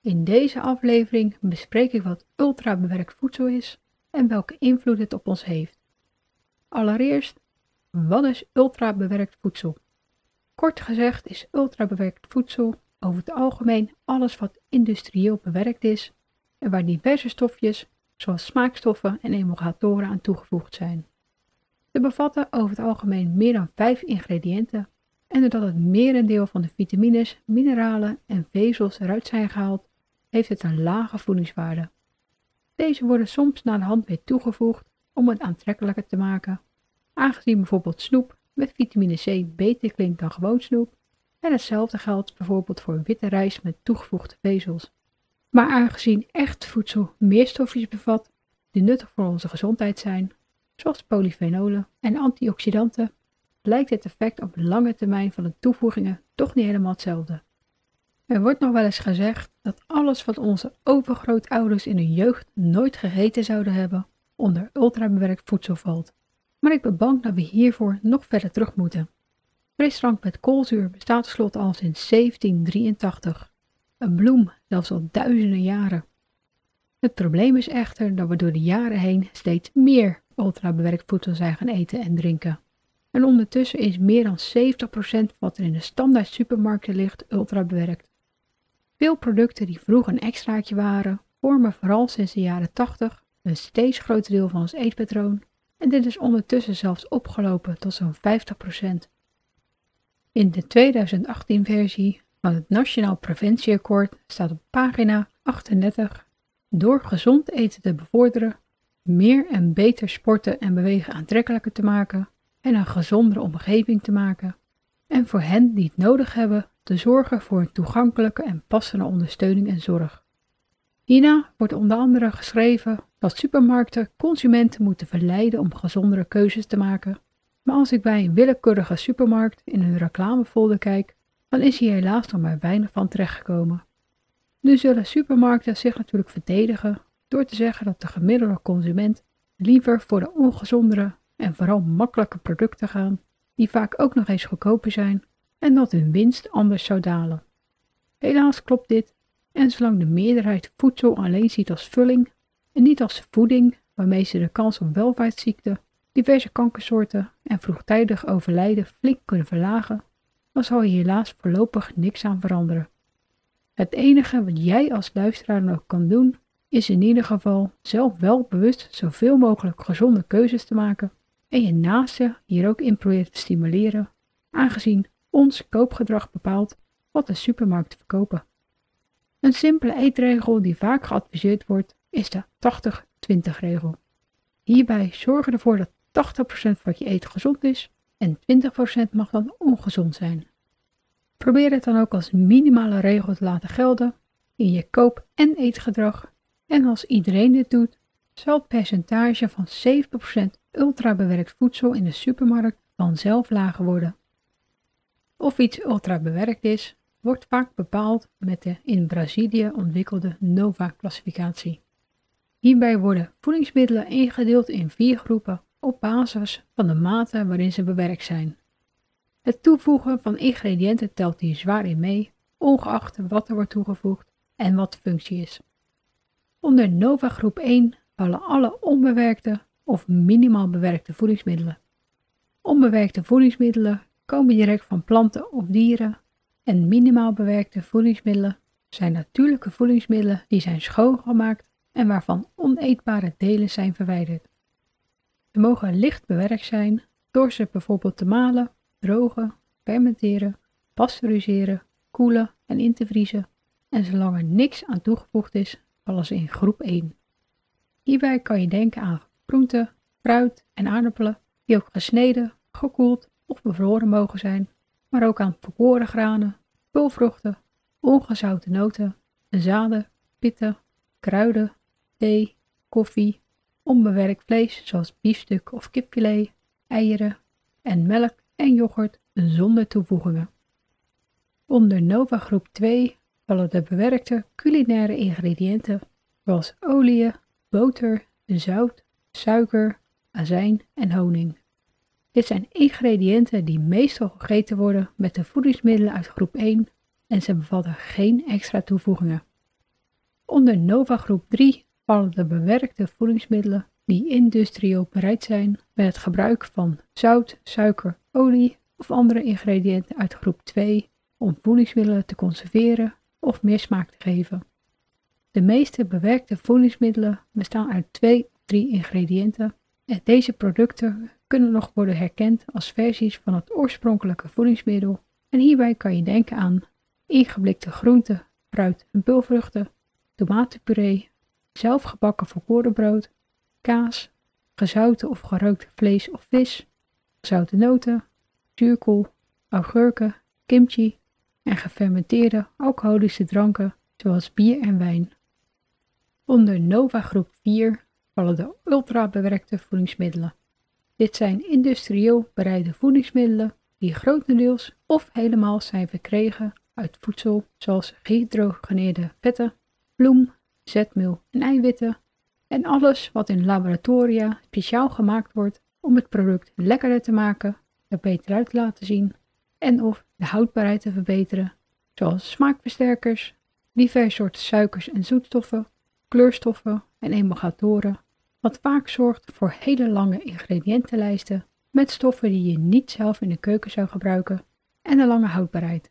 In deze aflevering bespreek ik wat ultrabewerkt voedsel is en welke invloed het op ons heeft. Allereerst, wat is ultrabewerkt voedsel? Kort gezegd is ultrabewerkt voedsel over het algemeen alles wat industrieel bewerkt is en waar diverse stofjes, zoals smaakstoffen en emulgatoren aan toegevoegd zijn. Ze bevatten over het algemeen meer dan 5 ingrediënten en doordat het merendeel van de vitamines, mineralen en vezels eruit zijn gehaald, heeft het een lage voedingswaarde. Deze worden soms naar de hand weer toegevoegd om het aantrekkelijker te maken, aangezien bijvoorbeeld snoep met vitamine C beter klinkt dan gewoon snoep, en hetzelfde geldt bijvoorbeeld voor witte rijst met toegevoegde vezels. Maar aangezien echt voedsel meer stofjes bevat die nuttig voor onze gezondheid zijn, zoals polyfenolen en antioxidanten, lijkt het effect op lange termijn van de toevoegingen toch niet helemaal hetzelfde. Er wordt nog wel eens gezegd dat alles wat onze overgrootouders in hun jeugd nooit gegeten zouden hebben, onder ultrabewerkt voedsel valt. Maar ik ben bang dat we hiervoor nog verder terug moeten. Frisdrank met koolzuur bestaat tenslotte al sinds 1783. Een bloem zelfs al duizenden jaren. Het probleem is echter dat we door de jaren heen steeds meer ultrabewerkt voedsel zijn gaan eten en drinken. En ondertussen is meer dan 70% wat er in de standaard supermarkten ligt ultrabewerkt. Veel producten die vroeger een extraatje waren, vormen vooral sinds de jaren 80 een steeds groter deel van ons eetpatroon en dit is ondertussen zelfs opgelopen tot zo'n 50%. In de 2018 versie van het Nationaal Preventieakkoord staat op pagina 38 door gezond eten te bevorderen, meer en beter sporten en bewegen aantrekkelijker te maken en een gezondere omgeving te maken en voor hen die het nodig hebben te zorgen voor een toegankelijke en passende ondersteuning en zorg. Hierna wordt onder andere geschreven dat supermarkten consumenten moeten verleiden om gezondere keuzes te maken. Maar als ik bij een willekeurige supermarkt in hun reclamefolder kijk, dan is hier helaas nog maar weinig van terechtgekomen. Nu zullen supermarkten zich natuurlijk verdedigen door te zeggen dat de gemiddelde consument liever voor de ongezondere en vooral makkelijke producten gaan, die vaak ook nog eens goedkoper zijn en dat hun winst anders zou dalen. Helaas klopt dit en zolang de meerderheid voedsel alleen ziet als vulling en niet als voeding waarmee ze de kans op welvaartsziekten, diverse kankersoorten en vroegtijdig overlijden flink kunnen verlagen, dan zal je helaas voorlopig niks aan veranderen. Het enige wat jij als luisteraar nog kan doen, is in ieder geval zelf wel bewust zoveel mogelijk gezonde keuzes te maken en je naaste hier ook in proberen te stimuleren, aangezien ons koopgedrag bepaalt wat de supermarkten verkopen. Een simpele eetregel die vaak geadviseerd wordt is de 80-20 regel. Hierbij zorg ervoor dat 80% van wat je eet gezond is en 20% mag dan ongezond zijn. Probeer het dan ook als minimale regel te laten gelden in je koop- en eetgedrag en als iedereen dit doet, zal het percentage van 7% ultrabewerkt voedsel in de supermarkt vanzelf lager worden. Of iets ultrabewerkt is, wordt vaak bepaald met de in Brazilië ontwikkelde NOVA-classificatie. Hierbij worden voedingsmiddelen ingedeeld in vier groepen op basis van de mate waarin ze bewerkt zijn. Het toevoegen van ingrediënten telt hier zwaar in mee, ongeacht wat er wordt toegevoegd en wat de functie is. Onder NOVA groep 1 vallen alle onbewerkte of minimaal bewerkte voedingsmiddelen. Onbewerkte voedingsmiddelen komen direct van planten of dieren en minimaal bewerkte voedingsmiddelen zijn natuurlijke voedingsmiddelen die zijn schoongemaakt en waarvan oneetbare delen zijn verwijderd. Ze mogen licht bewerkt zijn door ze bijvoorbeeld te malen, drogen, fermenteren, pasteuriseren, koelen en in te vriezen en zolang er niks aan toegevoegd is, vallen ze in groep 1. Hierbij kan je denken aan groenten, fruit en aardappelen die ook gesneden, gekoeld of bevroren mogen zijn, maar ook aan verkoren granen, pulvruchten, ongezouten noten, zaden, pitten, kruiden, thee, koffie, onbewerkt vlees zoals biefstuk of kipfilet, eieren en melk en yoghurt zonder toevoegingen. Onder Nova groep 2 vallen de bewerkte culinaire ingrediënten zoals olie, boter, zout, suiker, azijn en honing. Dit zijn ingrediënten die meestal gegeten worden met de voedingsmiddelen uit groep 1 en ze bevatten geen extra toevoegingen. Onder Nova groep 3 vallen de bewerkte voedingsmiddelen die industrieel bereid zijn met het gebruik van zout, suiker, olie of andere ingrediënten uit groep 2 om voedingsmiddelen te conserveren of meer smaak te geven. De meeste bewerkte voedingsmiddelen bestaan uit twee of drie ingrediënten en deze producten kunnen nog worden herkend als versies van het oorspronkelijke voedingsmiddel en hierbij kan je denken aan ingeblikte groenten, fruit en pulvruchten, tomatenpuree, zelfgebakken volkorenbrood, kaas, gezouten of gerookt vlees of vis, gezouten noten, zuurkool, augurken, kimchi en gefermenteerde alcoholische dranken zoals bier en wijn. Onder Nova groep 4 vallen de ultra-bewerkte voedingsmiddelen. Dit zijn industrieel bereide voedingsmiddelen die grotendeels of helemaal zijn verkregen uit voedsel zoals gehydrogeneerde vetten, bloem, zetmeel en eiwitten en alles wat in laboratoria speciaal gemaakt wordt om het product lekkerder te maken, er beter uit te laten zien en of de houdbaarheid te verbeteren, zoals smaakversterkers, diverse soorten suikers en zoetstoffen, kleurstoffen en emulgatoren, wat vaak zorgt voor hele lange ingrediëntenlijsten met stoffen die je niet zelf in de keuken zou gebruiken en een lange houdbaarheid.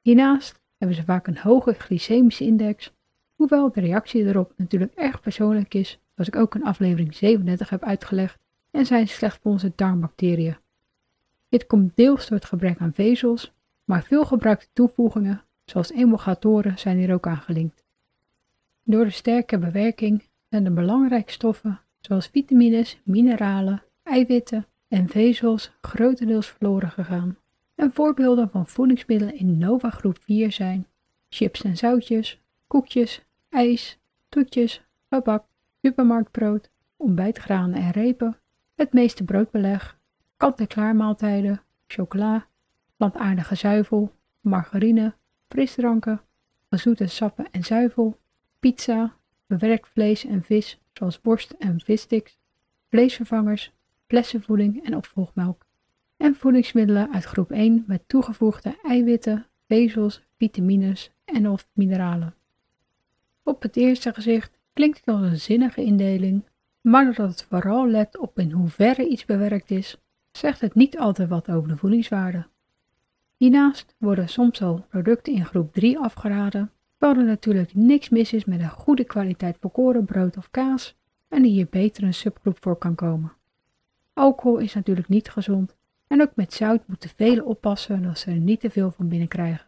Hiernaast hebben ze vaak een hoge glycemische index, hoewel de reactie erop natuurlijk erg persoonlijk is, zoals ik ook in aflevering 37 heb uitgelegd, en zijn slecht voor onze darmbacteriën. Dit komt deels door het gebrek aan vezels, maar veel gebruikte toevoegingen, zoals emulgatoren, zijn hier ook aangelinkt. Door de sterke bewerking zijn de belangrijke stoffen, zoals vitamines, mineralen, eiwitten en vezels, grotendeels verloren gegaan. En voorbeelden van voedingsmiddelen in Nova groep 4 zijn chips en zoutjes, koekjes, ijs, toetjes, tabak, supermarktbrood, ontbijtgranen en repen, het meeste broodbeleg, kant-en-klaar maaltijden, chocola, plantaardige zuivel, margarine, frisdranken, gezoete sappen en zuivel, pizza, bewerkt vlees en vis zoals worst en vissticks, vleesvervangers, flessenvoeding en opvolgmelk, en voedingsmiddelen uit groep 1 met toegevoegde eiwitten, vezels, vitamines en of mineralen. Op het eerste gezicht klinkt het als een zinnige indeling, maar doordat het vooral let op in hoeverre iets bewerkt is, zegt het niet altijd wat over de voedingswaarde. Hiernaast worden soms al producten in groep 3 afgeraden, waar er natuurlijk niks mis is met een goede kwaliteit volkoren brood of kaas en die hier beter een subgroep voor kan komen. Alcohol is natuurlijk niet gezond en ook met zout moeten velen oppassen dat ze er niet te veel van binnen krijgen.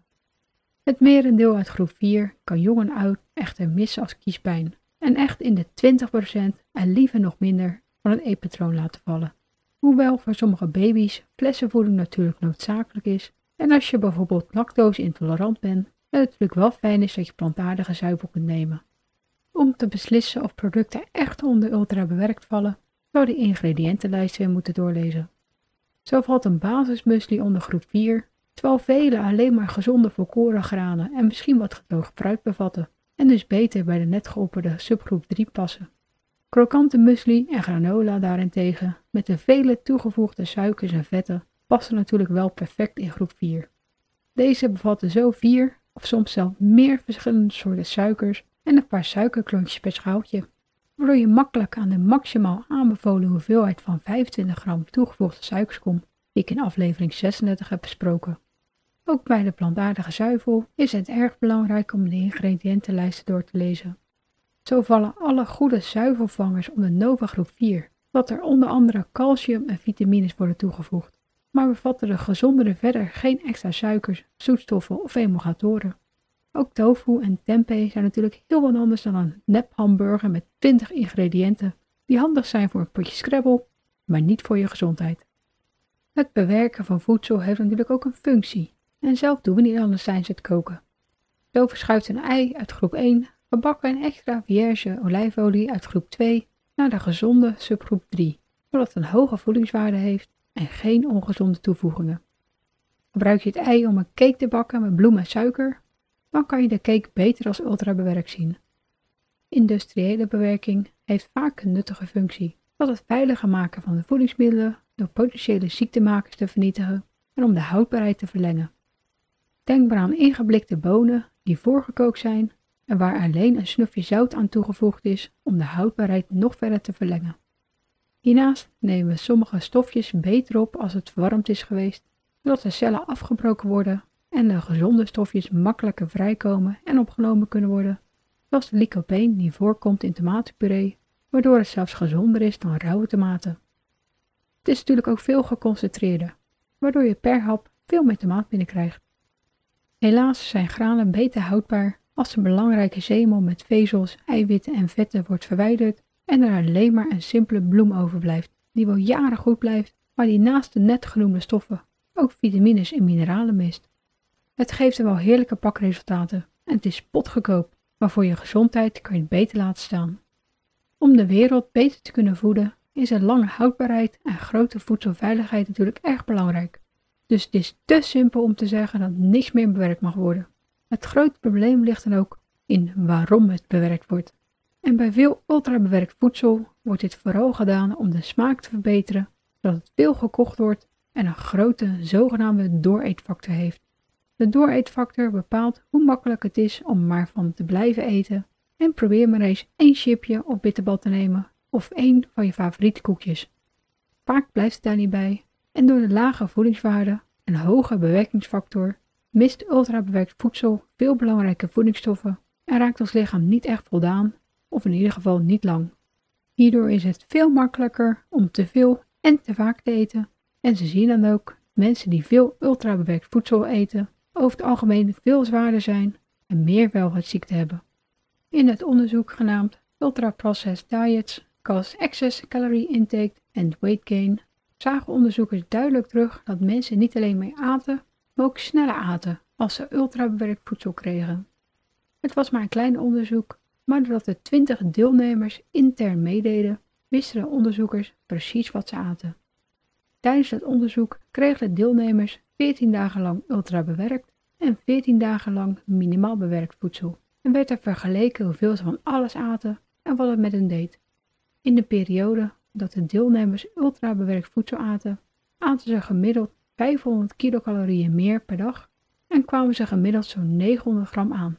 Het merendeel uit groep 4 kan jong en oud echter missen als kiespijn en echt in de 20% en liever nog minder van het eetpatroon laten vallen. Hoewel voor sommige baby's flessenvoeding natuurlijk noodzakelijk is en als je bijvoorbeeld lactose intolerant bent, het natuurlijk wel fijn is dat je plantaardige zuivel kunt nemen. Om te beslissen of producten echt onder ultra bewerkt vallen, zou de ingrediëntenlijst weer moeten doorlezen. Zo valt een basismusli onder groep 4, terwijl vele alleen maar gezonde volkoren granen en misschien wat gedroogd fruit bevatten en dus beter bij de net geopperde subgroep 3 passen. Krokante muesli en granola daarentegen, met de vele toegevoegde suikers en vetten, passen natuurlijk wel perfect in groep 4. Deze bevatten zo vier of soms zelfs meer verschillende soorten suikers en een paar suikerklontjes per schaaltje, waardoor je makkelijk aan de maximaal aanbevolen hoeveelheid van 25 gram toegevoegde suikers komt, die ik in aflevering 36 heb besproken. Ook bij de plantaardige zuivel is het erg belangrijk om de ingrediëntenlijsten door te lezen. Zo vallen alle goede zuivelvangers onder Nova groep 4, wat er onder andere calcium en vitamines worden toegevoegd maar bevatten de gezondere verder geen extra suikers, zoetstoffen of emulgatoren. Ook tofu en tempeh zijn natuurlijk heel wat anders dan een nep hamburger met 20 ingrediënten, die handig zijn voor een potje scrabble, maar niet voor je gezondheid. Het bewerken van voedsel heeft natuurlijk ook een functie, en zelf doen we niet anders tijdens het koken. Zo verschuift een ei uit groep 1 gebakken in extra vierge olijfolie uit groep 2 naar de gezonde subgroep 3, zodat het een hoge voedingswaarde heeft en geen ongezonde toevoegingen. Gebruik je het ei om een cake te bakken met bloem en suiker, dan kan je de cake beter als ultrabewerkt zien. Industriële bewerking heeft vaak een nuttige functie, zoals het veiliger maken van de voedingsmiddelen door potentiële ziektemakers te vernietigen en om de houdbaarheid te verlengen. Denk maar aan ingeblikte bonen die voorgekookt zijn en waar alleen een snufje zout aan toegevoegd is om de houdbaarheid nog verder te verlengen. Hiernaast nemen sommige stofjes beter op als het verwarmd is geweest, zodat de cellen afgebroken worden en de gezonde stofjes makkelijker vrijkomen en opgenomen kunnen worden, zoals de lycopene die voorkomt in tomatenpuree, waardoor het zelfs gezonder is dan rauwe tomaten. Het is natuurlijk ook veel geconcentreerder, waardoor je per hap veel meer tomaat binnenkrijgt. Helaas zijn granen beter houdbaar als de belangrijke zemel met vezels, eiwitten en vetten wordt verwijderd en er alleen maar een simpele bloem overblijft, die wel jaren goed blijft, maar die naast de net genoemde stoffen ook vitamines en mineralen mist. Het geeft er wel heerlijke pakresultaten en het is potgekoop, maar voor je gezondheid kan je het beter laten staan. Om de wereld beter te kunnen voeden is een lange houdbaarheid en grote voedselveiligheid natuurlijk erg belangrijk. Dus het is te simpel om te zeggen dat niks meer bewerkt mag worden. Het grote probleem ligt dan ook in waarom het bewerkt wordt. En bij veel ultrabewerkt voedsel wordt dit vooral gedaan om de smaak te verbeteren, zodat het veel gekocht wordt en een grote zogenaamde dooreetfactor heeft. De dooreetfactor bepaalt hoe makkelijk het is om maar van te blijven eten en probeer maar eens één chipje of bitterbal te nemen of één van je favoriete koekjes. Vaak blijft het daar niet bij en door de lage voedingswaarde en hoge bewerkingsfactor mist ultrabewerkt voedsel veel belangrijke voedingsstoffen en raakt ons lichaam niet echt voldaan of in ieder geval niet lang. Hierdoor is het veel makkelijker om te veel en te vaak te eten en ze zien dan ook mensen die veel ultrabewerkt voedsel eten over het algemeen veel zwaarder zijn en meer welvaartsziekten hebben. In het onderzoek genaamd Ultra Processed Diets Cause Excess Calorie Intake and Weight Gain zagen onderzoekers duidelijk terug dat mensen niet alleen meer aten, maar ook sneller aten als ze ultrabewerkt voedsel kregen. Het was maar een klein onderzoek, maar doordat de 20 deelnemers intern meededen, wisten de onderzoekers precies wat ze aten. Tijdens het onderzoek kregen de deelnemers 14 dagen lang ultrabewerkt en 14 dagen lang minimaal bewerkt voedsel en werd er vergeleken hoeveel ze van alles aten en wat het met hen deed. In de periode dat de deelnemers ultrabewerkt voedsel aten, aten ze gemiddeld 500 kilocalorieën meer per dag en kwamen ze gemiddeld zo'n 900 gram aan.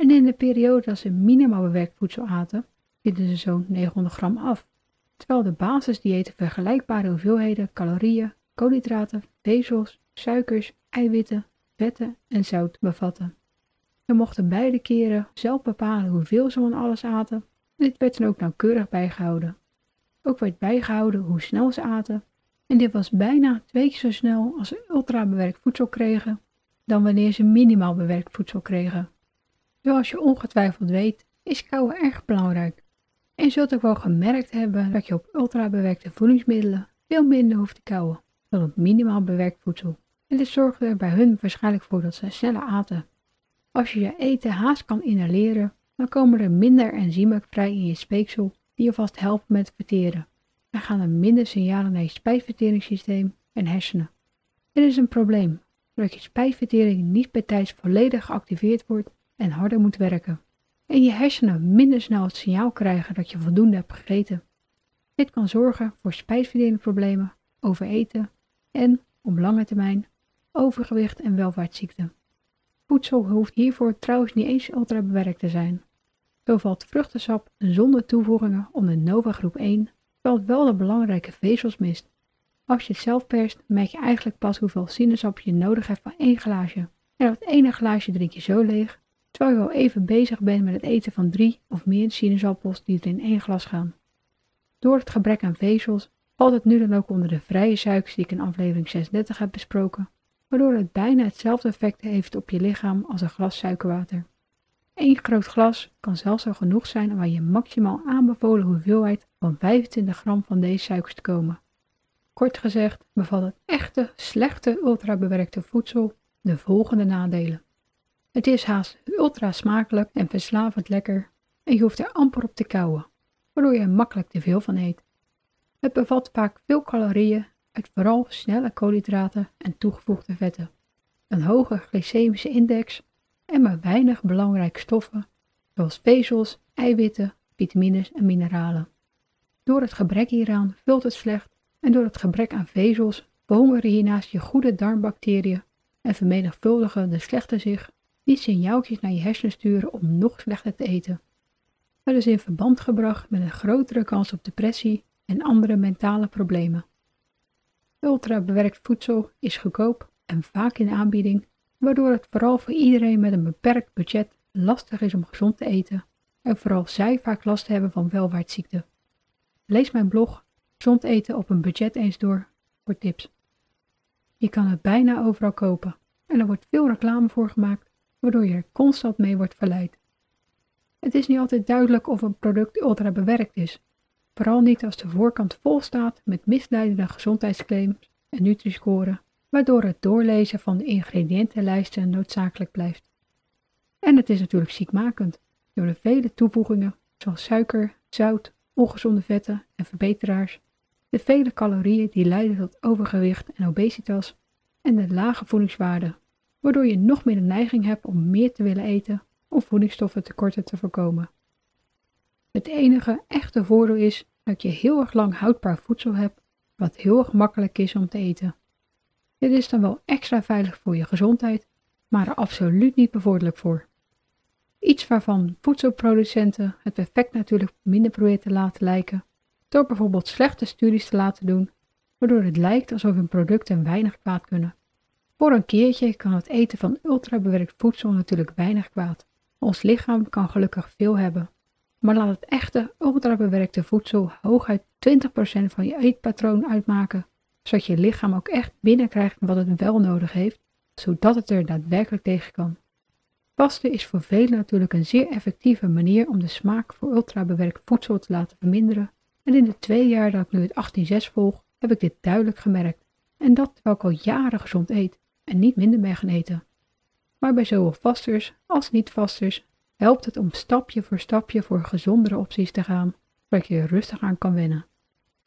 En in de periode dat ze minimaal bewerkt voedsel aten, vielen ze zo'n 900 gram af, terwijl de basisdiëten vergelijkbare hoeveelheden calorieën, koolhydraten, vezels, suikers, eiwitten, vetten en zout bevatten. Ze mochten beide keren zelf bepalen hoeveel ze van alles aten en dit werd dan ook nauwkeurig bijgehouden. Ook werd bijgehouden hoe snel ze aten en dit was bijna twee keer zo snel als ze ultra bewerkt voedsel kregen dan wanneer ze minimaal bewerkt voedsel kregen. Zoals je ongetwijfeld weet is kauwen erg belangrijk en je zult ook wel gemerkt hebben dat je op ultra bewerkte voedingsmiddelen veel minder hoeft te kauwen dan op minimaal bewerkt voedsel. En dit zorgde er bij hun waarschijnlijk voor dat ze sneller aten. Als je je eten haast kan inhaleren, dan komen er minder enzymen vrij in je speeksel die je vast helpen met verteren. Er gaan er minder signalen naar je spijsverteringssysteem en hersenen. Dit is een probleem, doordat je spijsvertering niet bij tijds volledig geactiveerd wordt en harder moet werken. En je hersenen minder snel het signaal krijgen dat je voldoende hebt gegeten. Dit kan zorgen voor spijsverteringsproblemen, overeten en, op lange termijn, overgewicht en welvaartsziekten. Voedsel hoeft hiervoor trouwens niet eens ultra bewerkt te zijn. Zo valt vruchtensap zonder toevoegingen onder Nova groep 1, terwijl het wel de belangrijke vezels mist. Als je het zelf perst, merk je eigenlijk pas hoeveel sinaasappel je nodig hebt van één glaasje. En dat ene glaasje drink je zo leeg, terwijl je al even bezig bent met het eten van drie of meer sinaasappels die er in één glas gaan. Door het gebrek aan vezels valt het nu dan ook onder de vrije suikers die ik in aflevering 36 heb besproken, waardoor het bijna hetzelfde effect heeft op je lichaam als een glas suikerwater. Eén groot glas kan zelfs al genoeg zijn waar je maximaal aanbevolen hoeveelheid van 25 gram van deze suikers te komen. Kort gezegd bevat het echte, slechte, ultrabewerkte voedsel de volgende nadelen. Het is haast ultra smakelijk en verslavend lekker en je hoeft er amper op te kauwen, waardoor je er makkelijk te veel van eet. Het bevat vaak veel calorieën uit vooral snelle koolhydraten en toegevoegde vetten, een hoge glycemische index en maar weinig belangrijke stoffen zoals vezels, eiwitten, vitamines en mineralen. Door het gebrek hieraan vult het slecht en door het gebrek aan vezels verhongeren hiernaast je goede darmbacteriën en vermenigvuldigen de slechte zich die signaaltjes naar je hersenen sturen om nog slechter te eten. Dat is in verband gebracht met een grotere kans op depressie en andere mentale problemen. Ultra bewerkt voedsel is goedkoop en vaak in aanbieding, waardoor het vooral voor iedereen met een beperkt budget lastig is om gezond te eten en vooral zij vaak last hebben van welvaartsziekten. Lees mijn blog Gezond eten op een budget eens door voor tips. Je kan het bijna overal kopen en er wordt veel reclame voor gemaakt, waardoor je er constant mee wordt verleid. Het is niet altijd duidelijk of een product ultra bewerkt is, vooral niet als de voorkant vol staat met misleidende gezondheidsclaims en Nutri-score, waardoor het doorlezen van de ingrediëntenlijsten noodzakelijk blijft. En het is natuurlijk ziekmakend, door de vele toevoegingen zoals suiker, zout, ongezonde vetten en verbeteraars, de vele calorieën die leiden tot overgewicht en obesitas en de lage voedingswaarde, waardoor je nog meer de neiging hebt om meer te willen eten om voedingsstoffen tekorten te voorkomen. Het enige echte voordeel is dat je heel erg lang houdbaar voedsel hebt, wat heel erg makkelijk is om te eten. Dit is dan wel extra veilig voor je gezondheid, maar er absoluut niet bevorderlijk voor. Iets waarvan voedselproducenten het effect natuurlijk minder proberen te laten lijken, door bijvoorbeeld slechte studies te laten doen, waardoor het lijkt alsof hun producten weinig kwaad kunnen. Voor een keertje kan het eten van ultrabewerkt voedsel natuurlijk weinig kwaad. Ons lichaam kan gelukkig veel hebben. Maar laat het echte ultrabewerkte voedsel hooguit 20% van je eetpatroon uitmaken, zodat je lichaam ook echt binnenkrijgt wat het wel nodig heeft, zodat het er daadwerkelijk tegen kan. Vasten is voor velen natuurlijk een zeer effectieve manier om de smaak voor ultrabewerkt voedsel te laten verminderen. En in de twee jaar dat ik nu het 18-6 volg, heb ik dit duidelijk gemerkt. En dat terwijl ik al jaren gezond eet en niet minder ben gaan eten. Maar bij zowel vasters als niet-vasters helpt het om stapje voor stapje voor gezondere opties te gaan, zodat je er rustig aan kan wennen.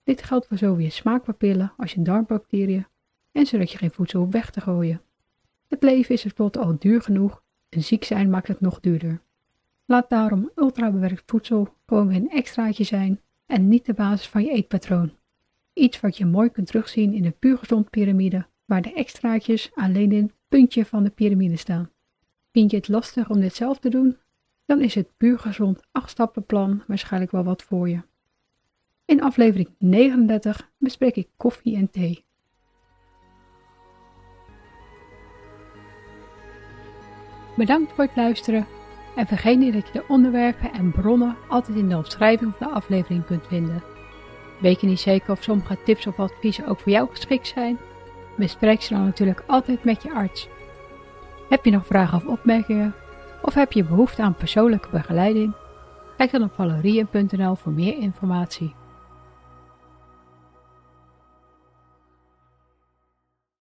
Dit geldt voor zowel je smaakpapillen als je darmbacteriën en zodat je geen voedsel hoeft weg te gooien. Het leven is tenslotte al duur genoeg en ziek zijn maakt het nog duurder. Laat daarom ultrabewerkt voedsel gewoon weer een extraatje zijn en niet de basis van je eetpatroon. Iets wat je mooi kunt terugzien in de puur gezond piramide, waar de extraatjes alleen in het puntje van de piramide staan. Vind je het lastig om dit zelf te doen? Dan is het puur gezond 8-stappenplan waarschijnlijk wel wat voor je. In aflevering 39 bespreek ik koffie en thee. Bedankt voor het luisteren en vergeet niet dat je de onderwerpen en bronnen altijd in de omschrijving van de aflevering kunt vinden. Weet je niet zeker of sommige tips of adviezen ook voor jou geschikt zijn? Bespreek ze dan natuurlijk altijd met je arts. Heb je nog vragen of opmerkingen? Of heb je behoefte aan persoonlijke begeleiding? Kijk dan op valerien.nl voor meer informatie.